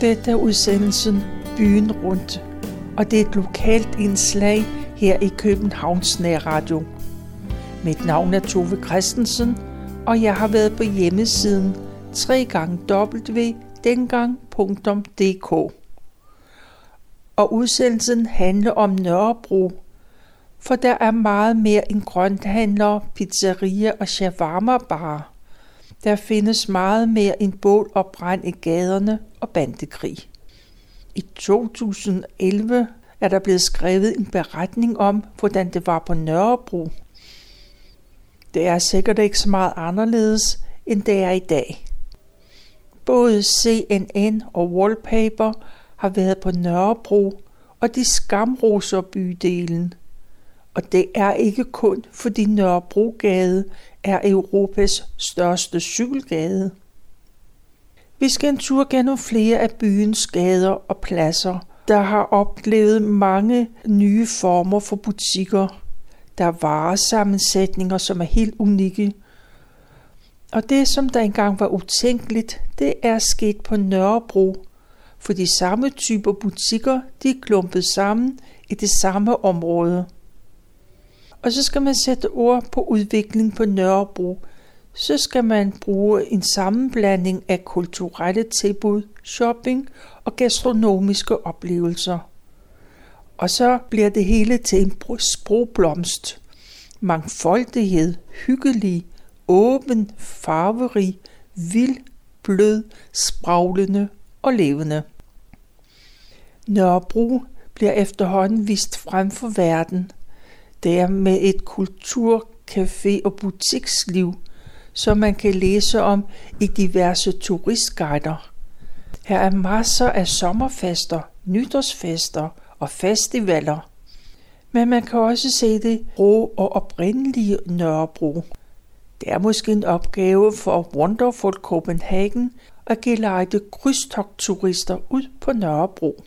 Dette er udsendelsen Byen Rundt, og det er et lokalt indslag her i Københavns Nærradio. Mit navn er Tove Christensen, og jeg har været på hjemmesiden www.dengang.dk. Og udsendelsen handler om Nørrebro, for der er meget mere end grønthandler, pizzeria og shawarma bar. Der findes meget mere end bål og brand i gaderne og bandekrig. I 2011 er der blevet skrevet en beretning om, hvordan det var på Nørrebro. Det er sikkert ikke så meget anderledes, end det er i dag. Både CNN og Wallpaper har været på Nørrebro, og de skamroser bydelen. Og det er ikke kun, fordi Nørrebrogade er Europas største cykelgade. Vi skal en tur gennem flere af byens gader og pladser, der har oplevet mange nye former for butikker. Der er varesammensætninger, som er helt unikke. Og det, som der engang var utænkeligt, det er sket på Nørrebro, for de samme typer butikker, de er klumpet sammen i det samme område. Og så skal man sætte ord på udvikling på Nørrebro. Så skal man bruge en sammenblanding af kulturelle tilbud, shopping og gastronomiske oplevelser. Og så bliver det hele til en sprogblomst. Mangfoldighed, hyggelig, åben, farverig, vild, blød, spraglende og levende. Nørrebro bliver efterhånden vist frem for verden – det er med et kultur, café og butiksliv, som man kan læse om i diverse turistguider. Her er masser af sommerfester, nytårsfester og festivaler. Men man kan også se det rå og oprindelige Nørrebro. Det er måske en opgave for Wonderful Copenhagen at gelejte krydstogturister ud på Nørrebro.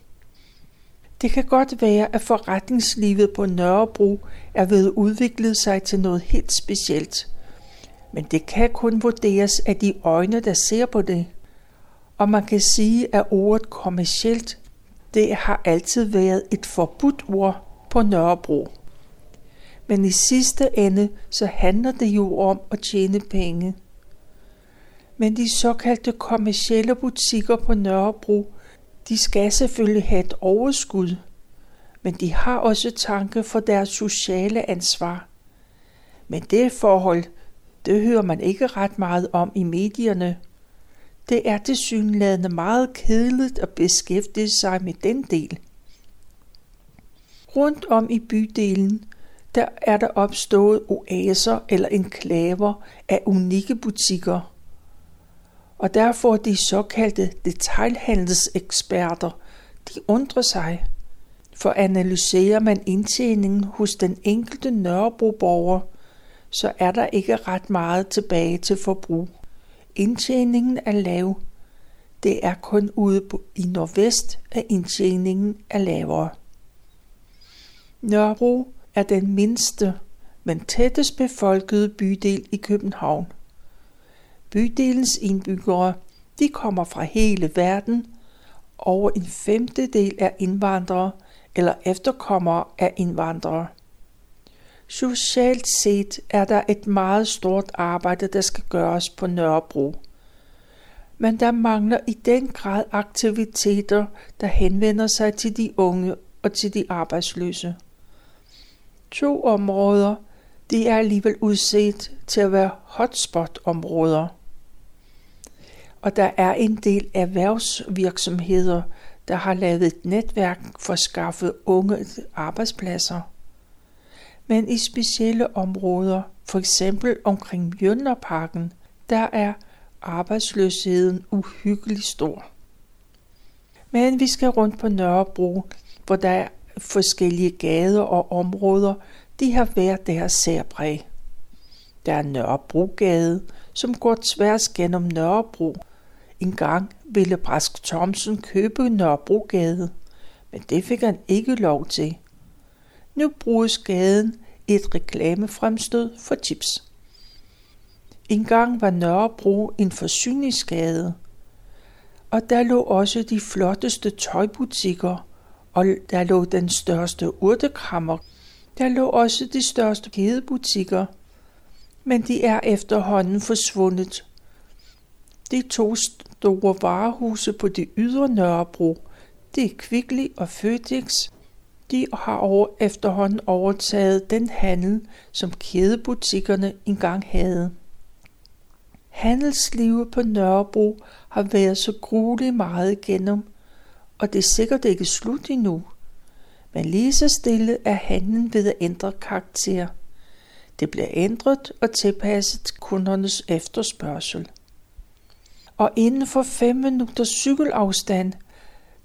Det kan godt være, at forretningslivet på Nørrebro er ved at udvikle sig til noget helt specielt. Men det kan kun vurderes af de øjne, der ser på det. Og man kan sige, at ordet kommercielt, det har altid været et forbudt ord på Nørrebro. Men i sidste ende, så handler det jo om at tjene penge. Men de såkaldte kommercielle butikker på Nørrebro, de skal selvfølgelig have et overskud, men de har også tanke for deres sociale ansvar. Men det forhold, det hører man ikke ret meget om i medierne. Det er tilsyneladende meget kedeligt at beskæftige sig med den del. Rundt om i bydelen, der er der opstået oaser eller enklaver af unikke butikker – og derfor de såkaldte detailhandelseksperter, de undrer sig. For analyserer man indtjeningen hos den enkelte Nørrebro-borger, så er der ikke ret meget tilbage til forbrug. Indtjeningen er lav. Det er kun ude i nordvest, at indtjeningen er lavere. Nørrebro er den mindste, men tættest befolkede bydel i København. Bydelens indbyggere, de kommer fra hele verden. Over en femtedel er indvandrere eller efterkommere af indvandrere. Socialt set er der et meget stort arbejde, der skal gøres på Nørrebro. Men der mangler i den grad aktiviteter, der henvender sig til de unge og til de arbejdsløse. To områder, de er alligevel udset til at være hotspot-områder og der er en del erhvervsvirksomheder, der har lavet et netværk for at skaffe unge arbejdspladser. Men i specielle områder, for eksempel omkring Mjølnerparken, der er arbejdsløsheden uhyggeligt stor. Men vi skal rundt på Nørrebro, hvor der er forskellige gader og områder, de har været deres særpræg. Der er Nørrebrogade, som går tværs gennem Nørrebro en gang ville Brask Thomsen købe Nørrebrogade, men det fik han ikke lov til. Nu bruges gaden et reklamefremstød for chips. En gang var Nørrebro en forsyningsgade, Og der lå også de flotteste tøjbutikker, og der lå den største urtekammer. Der lå også de største kædebutikker, men de er efterhånden forsvundet. De to store varehuse på det ydre Nørrebro, det er Kvickly og Føtex, de har over efterhånden overtaget den handel, som kædebutikkerne engang havde. Handelslivet på Nørrebro har været så grueligt meget igennem, og det er sikkert ikke slut endnu. Men lige så stille er handlen ved at ændre karakter. Det bliver ændret og tilpasset kundernes efterspørgsel. Og inden for 5 minutters cykelafstand,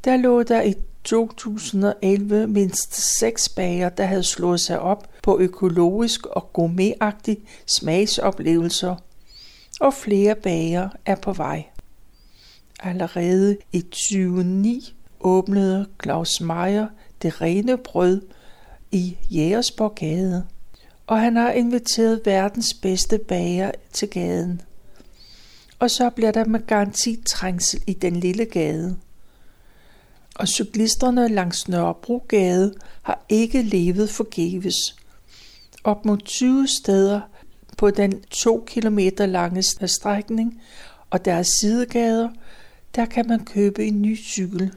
der lå der i 2011 mindst seks bager, der havde slået sig op på økologisk og gourmetagtige smagsoplevelser, og flere bager er på vej. Allerede i 2009 åbnede Claus Meier det rene brød i Jægersborg Gade, og han har inviteret verdens bedste bager til gaden. Og så bliver der med garanti trængsel i den lille gade. Og cyklisterne langs Nørrebrogade har ikke levet forgæves. Op mod 20 steder på den 2 km lange strækning og deres sidegader, der kan man købe en ny cykel.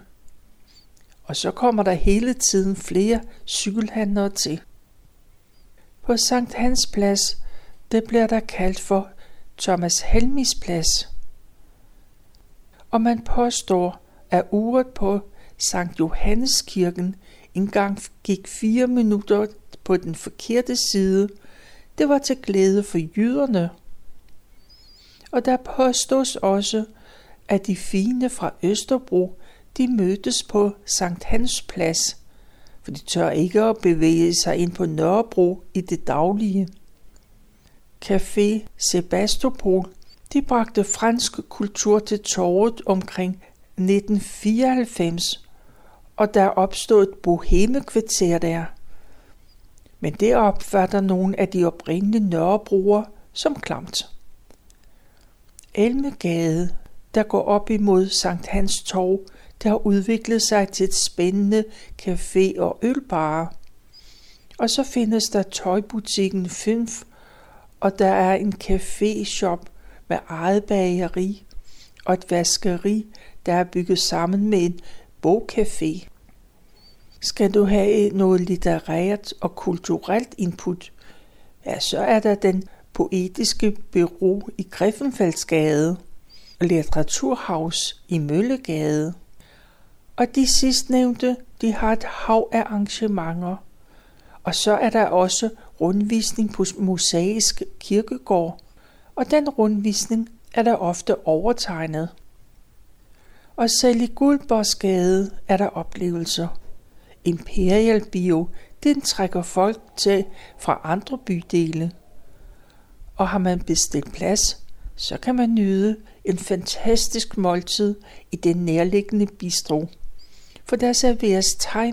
Og så kommer der hele tiden flere cykelhandlere til. På Sankt Hans Plads, det bliver der kaldt for Thomas Helmis Plads. Og man påstår, at uret på Sankt Johanneskirken engang gik fire minutter på den forkerte side. Det var til glæde for jyderne. Og der påstås også, at de fine fra Østerbro, de mødtes på Sankt Hans Plads, for de tør ikke at bevæge sig ind på Nørrebro i det daglige. Café Sebastopol, de bragte fransk kultur til torvet omkring 1994, og der opstod et bohemekvarter der. Men det opfatter nogle af de oprindelige Nørrebroer som klamt. Elmegade, der går op imod Sankt Hans Torv, der har udviklet sig til et spændende café- og ølbar. Og så findes der tøjbutikken Fynf, og der er en café-shop med eget bageri og et vaskeri, der er bygget sammen med en bogcafé. Skal du have noget litterært og kulturelt input, ja, så er der den poetiske bureau i Griffenfeldsgade og Litteraturhaus i Møllegade. Og de sidstnævnte, de har et hav af arrangementer. Og så er der også rundvisning på Mosaisk Kirkegård, og den rundvisning er der ofte overtegnet. Og selv i Guldborgsgade er der oplevelser. Imperial Bio, den trækker folk til fra andre bydele. Og har man bestilt plads, så kan man nyde en fantastisk måltid i den nærliggende bistro. For der serveres thai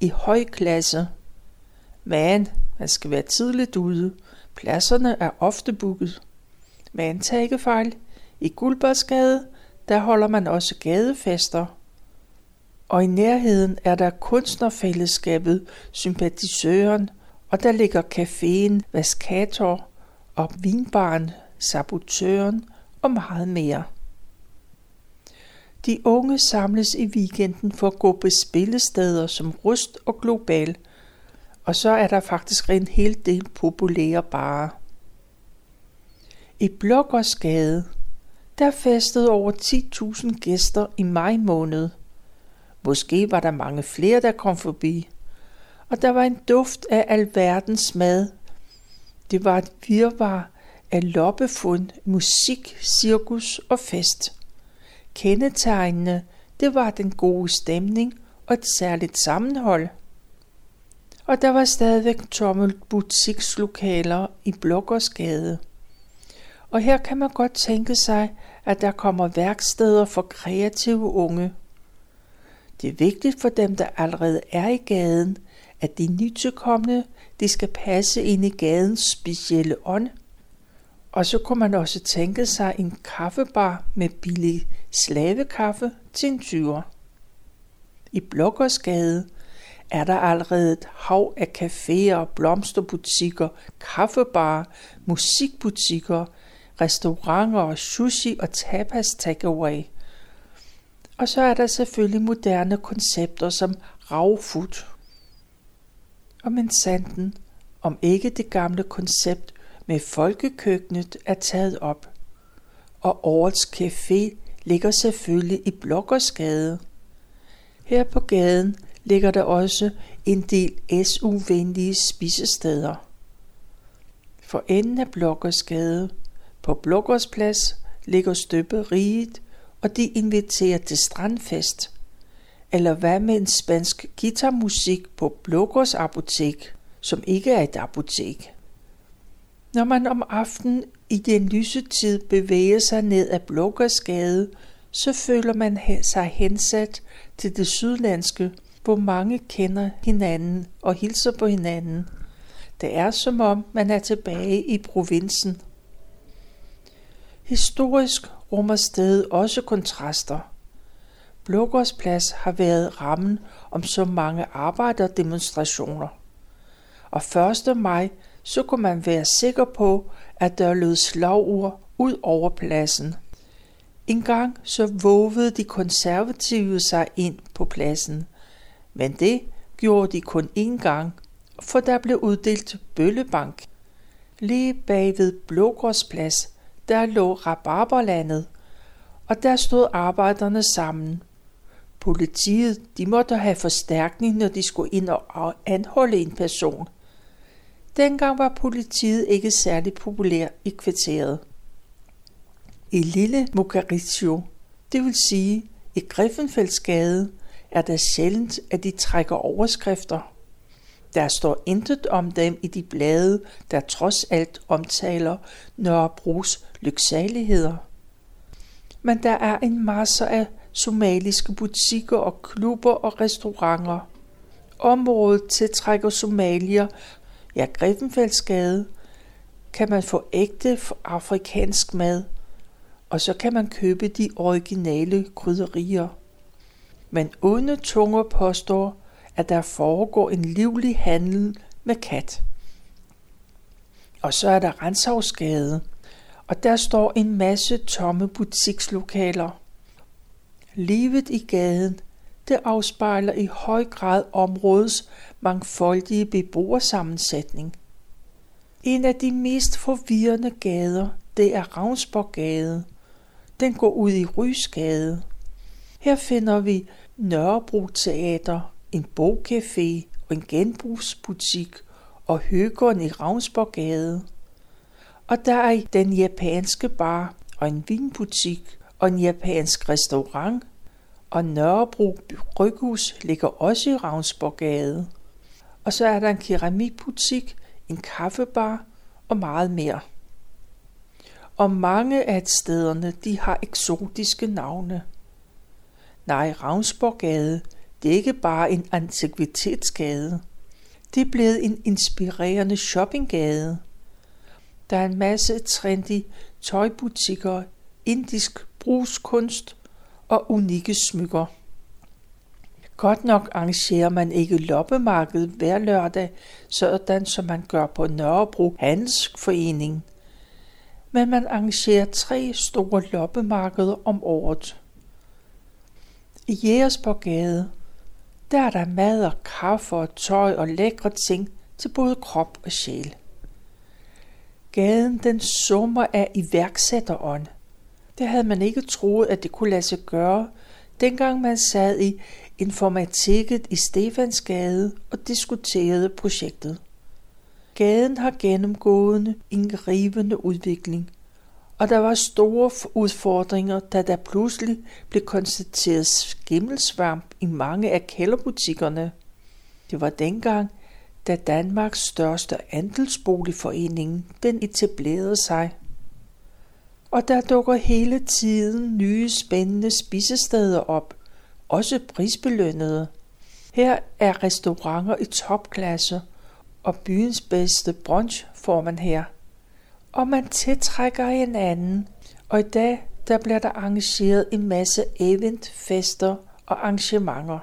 i høj klasse. Men man skal være tidligt ude. Pladserne er ofte booket. Men tag ikke fejl. I Guldborgsgade, der holder man også gadefester. Og i nærheden er der kunstnerfællesskabet Sympatisøren, og der ligger caféen Vaskator og vinbaren Sabotøren og meget mere. De unge samles i weekenden for at gå på spillesteder som Rust og Global, og så er der faktisk en hel del populære barer. I Blågårdsgade, der festede over 10.000 gæster i maj måned. Måske var der mange flere, der kom forbi. Og der var en duft af alverdens mad. Det var et virvar af loppefund, musik, cirkus og fest. Kendetegnene, det var den gode stemning og et særligt sammenhold. Og der var stadigvæk tomme butikslokaler i Blokkersgade. Og her kan man godt tænke sig, at der kommer værksteder for kreative unge. Det er vigtigt for dem, der allerede er i gaden, at de nytilkommende, de skal passe ind i gadens specielle ånd. Og så kunne man også tænke sig en kaffebar med billig slavekaffe til en tyver. I Blokkersgade er der allerede et hav af caféer, blomsterbutikker, kaffebarer, musikbutikker, restauranter, sushi og tapas takeaway. Og så er der selvfølgelig moderne koncepter som raw food. Og men sanden, om ikke det gamle koncept med folkekøkkenet er taget op. Og årets café ligger selvfølgelig i Blokkersgade. Her på gaden ligger der også en del SU-venlige spisesteder. For enden af Blokkersgade på Blokkersplads ligger støberiet, og de inviterer til strandfest. Eller hvad med en spansk guitarmusik på Blokkers apotek, som ikke er et apotek. Når man om aftenen i den lyse tid bevæger sig ned ad Blokkersgade, så føler man sig hensat til det sydlandske, hvor mange kender hinanden og hilser på hinanden. Det er som om man er tilbage i provinsen. Historisk rummer stedet også kontraster. Blågårdsplads har været rammen om så mange arbejderdemonstrationer. Og 1. maj så kunne man være sikker på, at der lød slagord ud over pladsen. En gang så vovede de konservative sig ind på pladsen, men det gjorde de kun én gang, for der blev uddelt bøllebank. Lige bag ved Blågårdsplads, der lå Rabarberlandet, og der stod arbejderne sammen. Politiet, de måtte have forstærkning, når de skulle ind og anholde en person. Dengang var politiet ikke særlig populær i kvarteret. I Lille Mugaritio, det vil sige i Griffenfeldsgade, er det sjældent, at de trækker overskrifter. Der står intet om dem i de blade, der trods alt omtaler Nørrebros lyksaligheder. Men der er en masse af somaliske butikker og klubber og restauranter. Området tiltrækker somalier, ja Griffenfeldsgade, kan man få ægte afrikansk mad, og så kan man købe de originale krydderier. Men onde tunger påstår, at der foregår en livlig handel med kat. Og så er der Renshavsgade, og der står en masse tomme butikslokaler. Livet i gaden, det afspejler i høj grad områdets mangfoldige beboersammensætning. En af de mest forvirrende gader, det er Ravnsborggade. Den går ud i Rysgade. Her finder vi Nørrebro Teater, en bogcafé og en genbrugsbutik og Høgården i Ravnsborggade. Og der er den japanske bar og en vinbutik og en japansk restaurant, og Nørrebro Bryghus ligger også i Ravnsborggade. Og så er der en keramikbutik, en kaffebar og meget mere. Og mange af stederne, de har eksotiske navne. Nej, Ravnsborggade, det er ikke bare en antikvitetsgade. Det er blevet en inspirerende shoppinggade. Der er en masse trendy tøjbutikker, indisk brugskunst og unikke smykker. Godt nok arrangerer man ikke loppemarked hver lørdag, sådan som man gør på Nørrebro Handelsforening. Men man arrangerer tre store loppemarkeder om året. I Jægersborgade, der er der mad og kaffe og tøj og lækre ting til både krop og sjæl. Gaden den summer af iværksætterånd. Det havde man ikke troet, at det kunne lade sig gøre, dengang man sad i informatikket i Stefansgade og diskuterede projektet. Gaden har gennemgået en rivende udvikling, og der var store udfordringer, da der pludselig blev konstateret skimmelsvamp i mange af kælderbutikkerne. Det var dengang, da Danmarks største andelsboligforening den etablerede sig. Og der dukker hele tiden nye spændende spisesteder op, også prisbelønnede. Her er restauranter i topklasse, og byens bedste brunch får man her. Og man tiltrækker hinanden, og i dag der bliver der arrangeret en masse event, fester og arrangementer.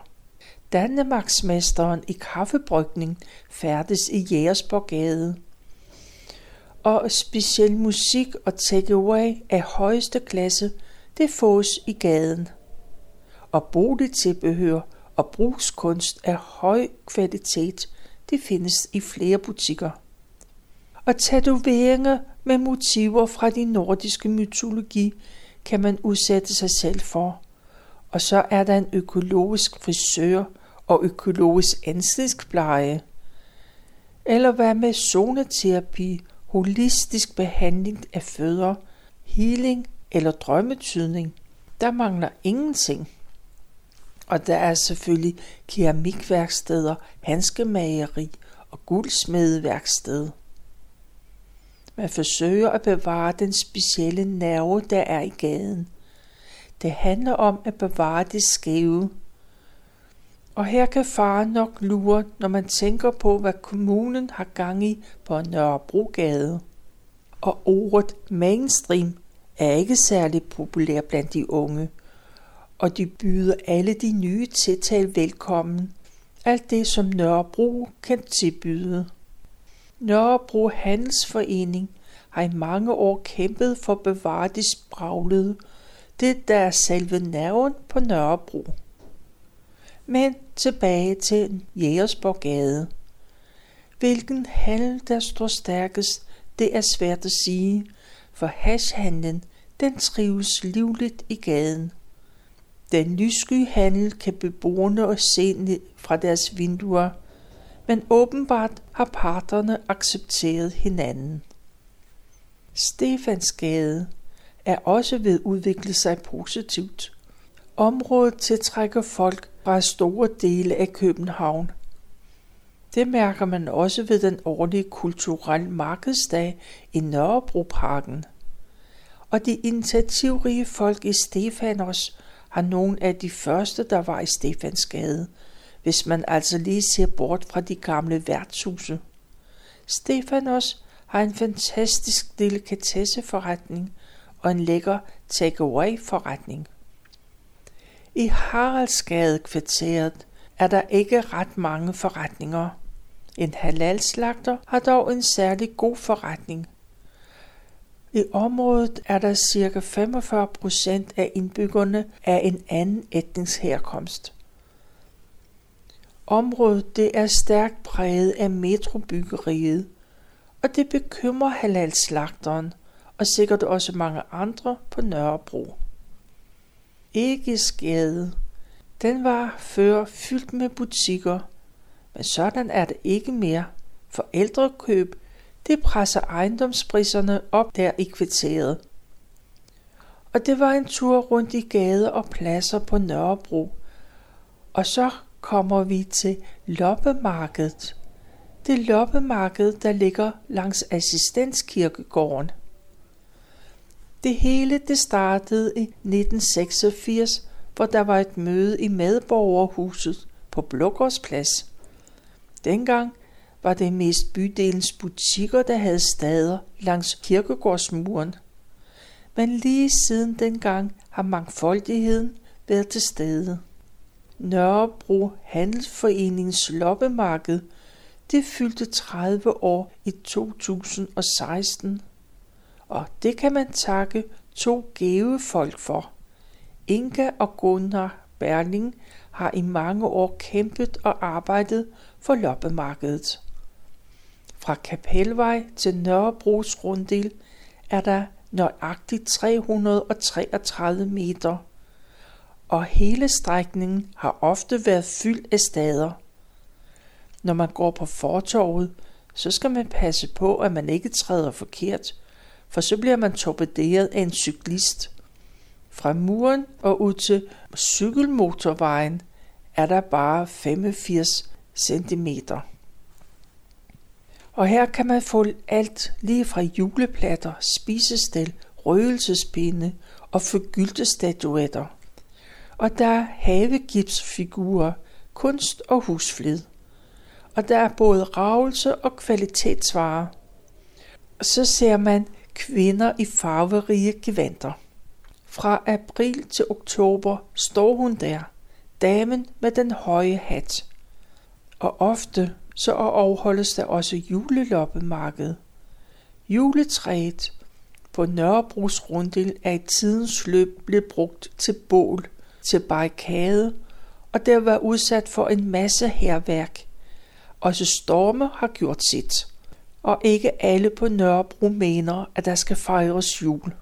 Danmarksmesteren i kaffebrygning færdes i Jægersborgade. Og speciel musik og takeaway af højeste klasse, det fås i gaden. Og boligtilbehør og brugskunst af høj kvalitet, det findes i flere butikker. Og tatoveringer med motiver fra de nordiske mytologi kan man udsætte sig selv for. Og så er der en økologisk frisør og økologisk ansigtspleje. Eller hvad med zoneterapi, holistisk behandling af fødder, healing eller drømmetydning. Der mangler ingenting. Og der er selvfølgelig keramikværksteder, handskemageri og guldsmedeværksted. Man forsøger at bevare den specielle nerve, der er i gaden. Det handler om at bevare det skæve. Og her kan faren nok lure, når man tænker på, hvad kommunen har gang i på Nørrebrogade. Og ordet mainstream er ikke særlig populær blandt de unge, og de byder alle de nye tiltag velkommen. Alt det, som Nørrebro kan tilbyde. Nørrebro Handelsforening har i mange år kæmpet for at bevare det spraglede, det der er selve nerven på Nørrebro. Men tilbage til Jægersborgade. Hvilken handel, der står stærkest, det er svært at sige, for hashhandlen, den trives livligt i gaden. Den lyssky handel kan beboerne og se fra deres vinduer – men åbenbart har parterne accepteret hinanden. Stefansgade er også ved at udvikle sig positivt. Området tiltrækker folk fra store dele af København. Det mærker man også ved den årlige kulturelle markedsdag i Nørrebroparken. Og de initiativrige folk i Stefanos har nogle af de første, der var i Stefansgade – hvis man altså lige ser bort fra de gamle værtshuse. Stefanos har en fantastisk delikatesseforretning og en lækker takeaway-forretning. I Haraldsgade-kvarteret er der ikke ret mange forretninger. En halalslagter har dog en særlig god forretning. I området er der ca. 45 procent af indbyggerne af en anden etnisk herkomst. Området det er stærkt præget af metrobyggeriet, og det bekymrer halalslagteren og sikkert også mange andre på Nørrebro. Æggesgade, den var før fyldt med butikker, men sådan er det ikke mere. Forældrekøb, det presser ejendomspriserne op der i kvarteret. Og det var en tur rundt i gader og pladser på Nørrebro. Og så kommer vi til loppemarkedet. Det loppemarked, der ligger langs assistenskirkegården. Det hele det startede i 1986, hvor der var et møde i medborgerhuset på Blågårdsplads. Dengang var det mest bydelens butikker, der havde stader langs kirkegårdsmuren. Men lige siden dengang har mangfoldigheden været til stede. Nørrebro Handelsforenings loppemarked, det fyldte 30 år i 2016. Og det kan man takke to gave folk for. Inga og Gunnar Berling har i mange år kæmpet og arbejdet for loppemarkedet. Fra Kapelvej til Nørrebros runddel er der nøjagtigt 333 meter – og hele strækningen har ofte været fyldt af stader. Når man går på fortorvet, så skal man passe på, at man ikke træder forkert, for så bliver man torpederet af en cyklist. Fra muren og ud til cykelmotorvejen er der bare 85 cm. Og her kan man få alt lige fra juleplatter, spisestel, røgelsespinde og forgyldte statuetter og der er havegipsfigurer, kunst og husflid. Og der er både ravelse og kvalitetsvarer. Og så ser man kvinder i farverige gevanter. Fra april til oktober står hun der, damen med den høje hat. Og ofte så afholdes der også juleloppemarked. Juletræet på Nørrebros runddel er i tidens løb blevet brugt til bål, til barrikade, og der var udsat for en masse herværk. Også storme har gjort sit, og ikke alle på Nørrebro mener, at der skal fejres jul.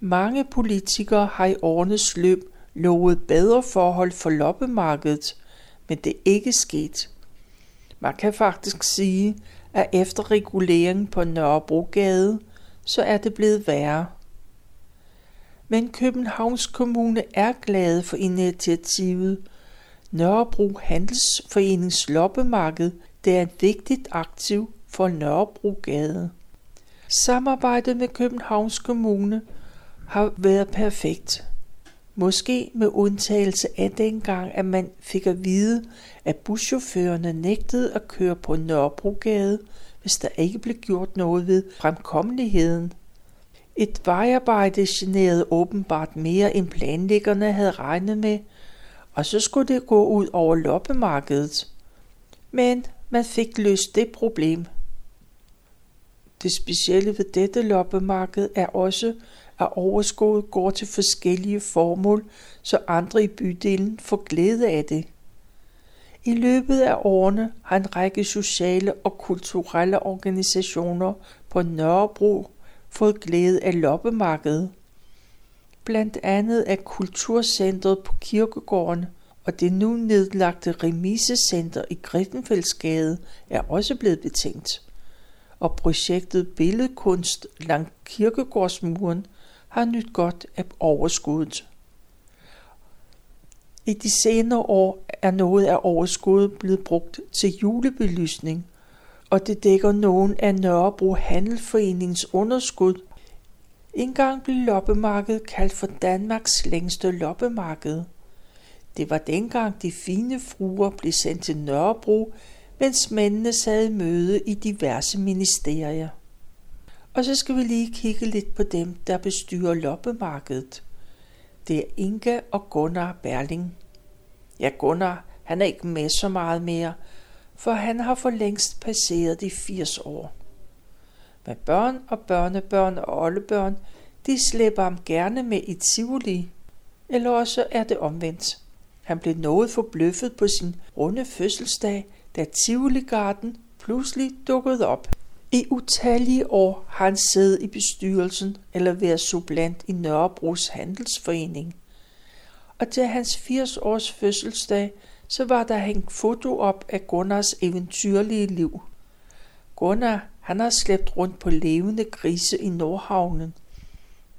Mange politikere har i årenes løb lovet bedre forhold for loppemarkedet, men det er ikke sket. Man kan faktisk sige, at efter reguleringen på Nørrebrogade, så er det blevet værre. Men Københavns Kommune er glade for initiativet. Nørrebro Handelsforenings loppemarked det er et vigtigt aktiv for Nørrebrogade. Samarbejdet med Københavns Kommune har været perfekt. Måske med undtagelse af dengang, at man fik at vide, at buschaufførerne nægtede at køre på Nørrebrogade, hvis der ikke blev gjort noget ved fremkommeligheden. Et vejarbejde generede åbenbart mere end planlæggerne havde regnet med, og så skulle det gå ud over loppemarkedet. Men man fik løst det problem. Det specielle ved dette loppemarked er også, at overskuddet går til forskellige formål, så andre i bydelen får glæde af det. I løbet af årene har en række sociale og kulturelle organisationer på Nørrebro fået glæde af loppemarkedet. Blandt andet af Kulturcentret på Kirkegården og det nu nedlagte remisecenter i Griffenfeldsgade er også blevet betænkt. Og projektet Billedkunst langt Kirkegårdsmuren har nyt godt af overskuddet. I de senere år er noget af overskuddet blevet brugt til julebelysning, og det dækker nogen af Nørrebro Handelforeningens underskud. Engang blev loppemarkedet kaldt for Danmarks længste loppemarked. Det var dengang de fine fruer blev sendt til Nørrebro, mens mændene sad i møde i diverse ministerier. Og så skal vi lige kigge lidt på dem, der bestyrer loppemarkedet. Det er Inga og Gunnar Berling. Ja, Gunnar, han er ikke med så meget mere, for han har for længst passeret de 80 år. Men børn og børnebørn og oldebørn, de slæber ham gerne med i Tivoli, eller også er det omvendt. Han blev noget forbløffet på sin runde fødselsdag, da Tivoli-garden pludselig dukkede op. I utallige år har han siddet i bestyrelsen eller været sublant i Nørrebros Handelsforening. Og til hans 80 års fødselsdag, så var der hængt foto op af Gunnars eventyrlige liv. Gunnar, han har slæbt rundt på levende grise i Nordhavnen.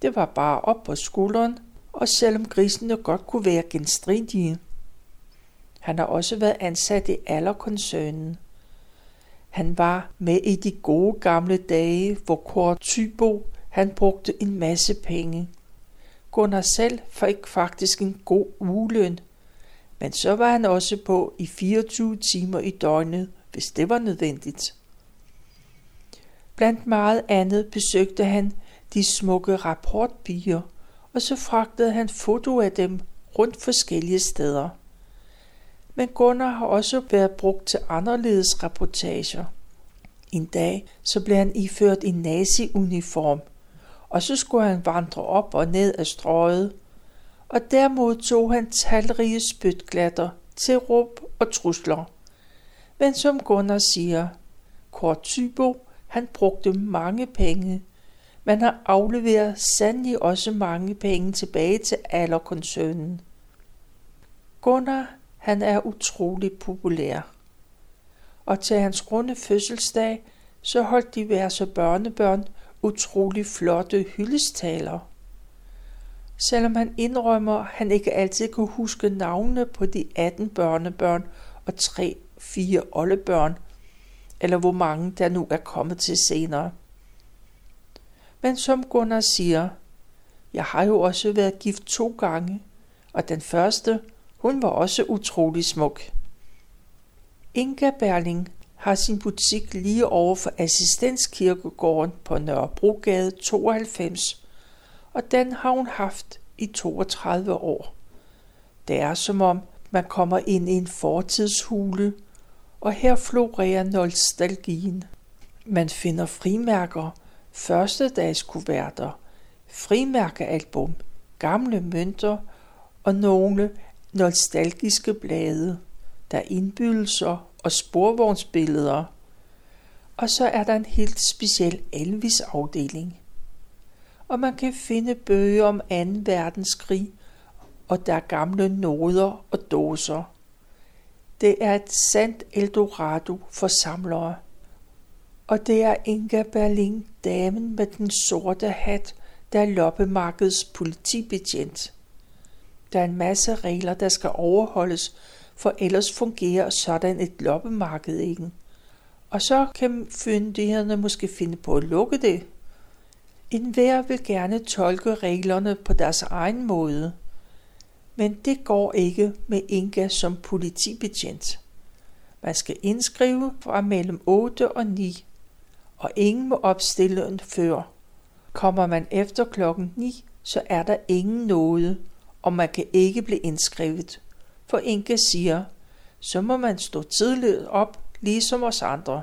Det var bare op på skulderen, og selvom grisene godt kunne være genstridige. Han har også været ansat i Allerkoncernen. Han var med i de gode gamle dage, hvor Kort Tybo han brugte en masse penge. Gunnar selv fik faktisk en god ugeløn, men så var han også på i 24 timer i døgnet, hvis det var nødvendigt. Blandt meget andet besøgte han de smukke rapportbier, og så fragtede han foto af dem rundt forskellige steder men Gunnar har også været brugt til anderledes reportager. En dag så blev han iført en nazi-uniform, og så skulle han vandre op og ned af strøget, og der modtog han talrige spytglatter til råb og trusler. Men som Gunnar siger, Kort Tybo, han brugte mange penge, Man har afleveret sandelig også mange penge tilbage til Allerkoncernen. Gunnar han er utrolig populær. Og til hans runde fødselsdag, så holdt diverse børnebørn utrolig flotte hyldestaler. Selvom han indrømmer, at han ikke altid kunne huske navnene på de 18 børnebørn og 3-4 oldebørn, eller hvor mange der nu er kommet til senere. Men som Gunnar siger, jeg har jo også været gift to gange, og den første hun var også utrolig smuk. Inga Berling har sin butik lige over for Assistenskirkegården på Nørrebrogade 92, og den har hun haft i 32 år. Det er som om, man kommer ind i en fortidshule, og her florerer nostalgien. Man finder frimærker, første dags kuverter, frimærkealbum, gamle mønter og nogle nostalgiske blade. Der er indbydelser og sporvognsbilleder. Og så er der en helt speciel Elvis-afdeling. Og man kan finde bøger om 2. verdenskrig, og der er gamle noder og dåser. Det er et sandt Eldorado for samlere. Og det er Inga Berlin, damen med den sorte hat, der er loppemarkedets politibetjent. Der er en masse regler, der skal overholdes, for ellers fungerer sådan et loppemarked ikke. Og så kan fyndighederne måske finde på at lukke det. En hver vil gerne tolke reglerne på deres egen måde. Men det går ikke med Inga som politibetjent. Man skal indskrive fra mellem 8 og 9, og ingen må opstille en før. Kommer man efter klokken 9, så er der ingen nåde, og man kan ikke blive indskrevet. For Inga siger, så må man stå tidligt op, ligesom os andre.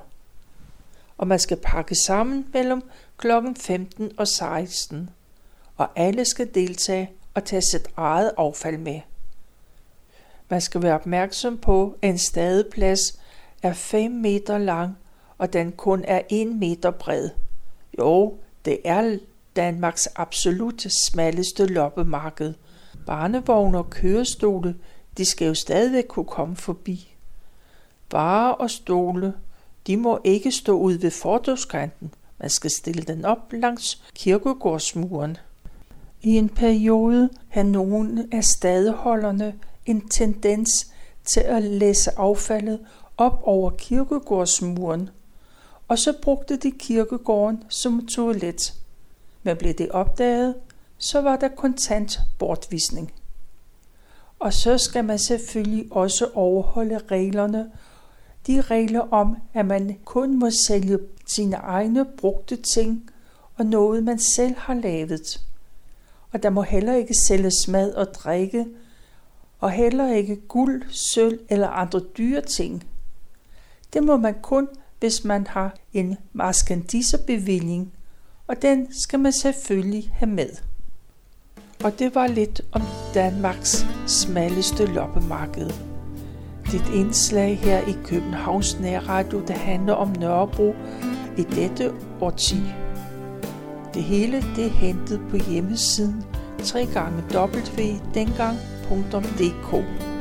Og man skal pakke sammen mellem klokken 15 og 16, og alle skal deltage og tage sit eget affald med. Man skal være opmærksom på, at en stadeplads er 5 meter lang, og den kun er 1 meter bred. Jo, det er Danmarks absolut smalleste loppemarked. Barnevogne og kørestole, de skal jo stadigvæk kunne komme forbi. Varer og stole, de må ikke stå ud ved fordørskanten. Man skal stille den op langs kirkegårdsmuren. I en periode har nogen af stadeholderne en tendens til at læse affaldet op over kirkegårdsmuren, og så brugte de kirkegården som toilet. Men blev det opdaget, så var der kontant bortvisning. Og så skal man selvfølgelig også overholde reglerne. De regler om, at man kun må sælge sine egne brugte ting og noget, man selv har lavet. Og der må heller ikke sælges mad og drikke, og heller ikke guld, sølv eller andre dyre ting. Det må man kun, hvis man har en maskandiserbevilling, og den skal man selvfølgelig have med. Og det var lidt om Danmarks smalleste loppemarked. Dit indslag her i Københavns Nærradio, der handler om Nørrebro i dette årti. Det hele det er hentet på hjemmesiden www.dengang.dk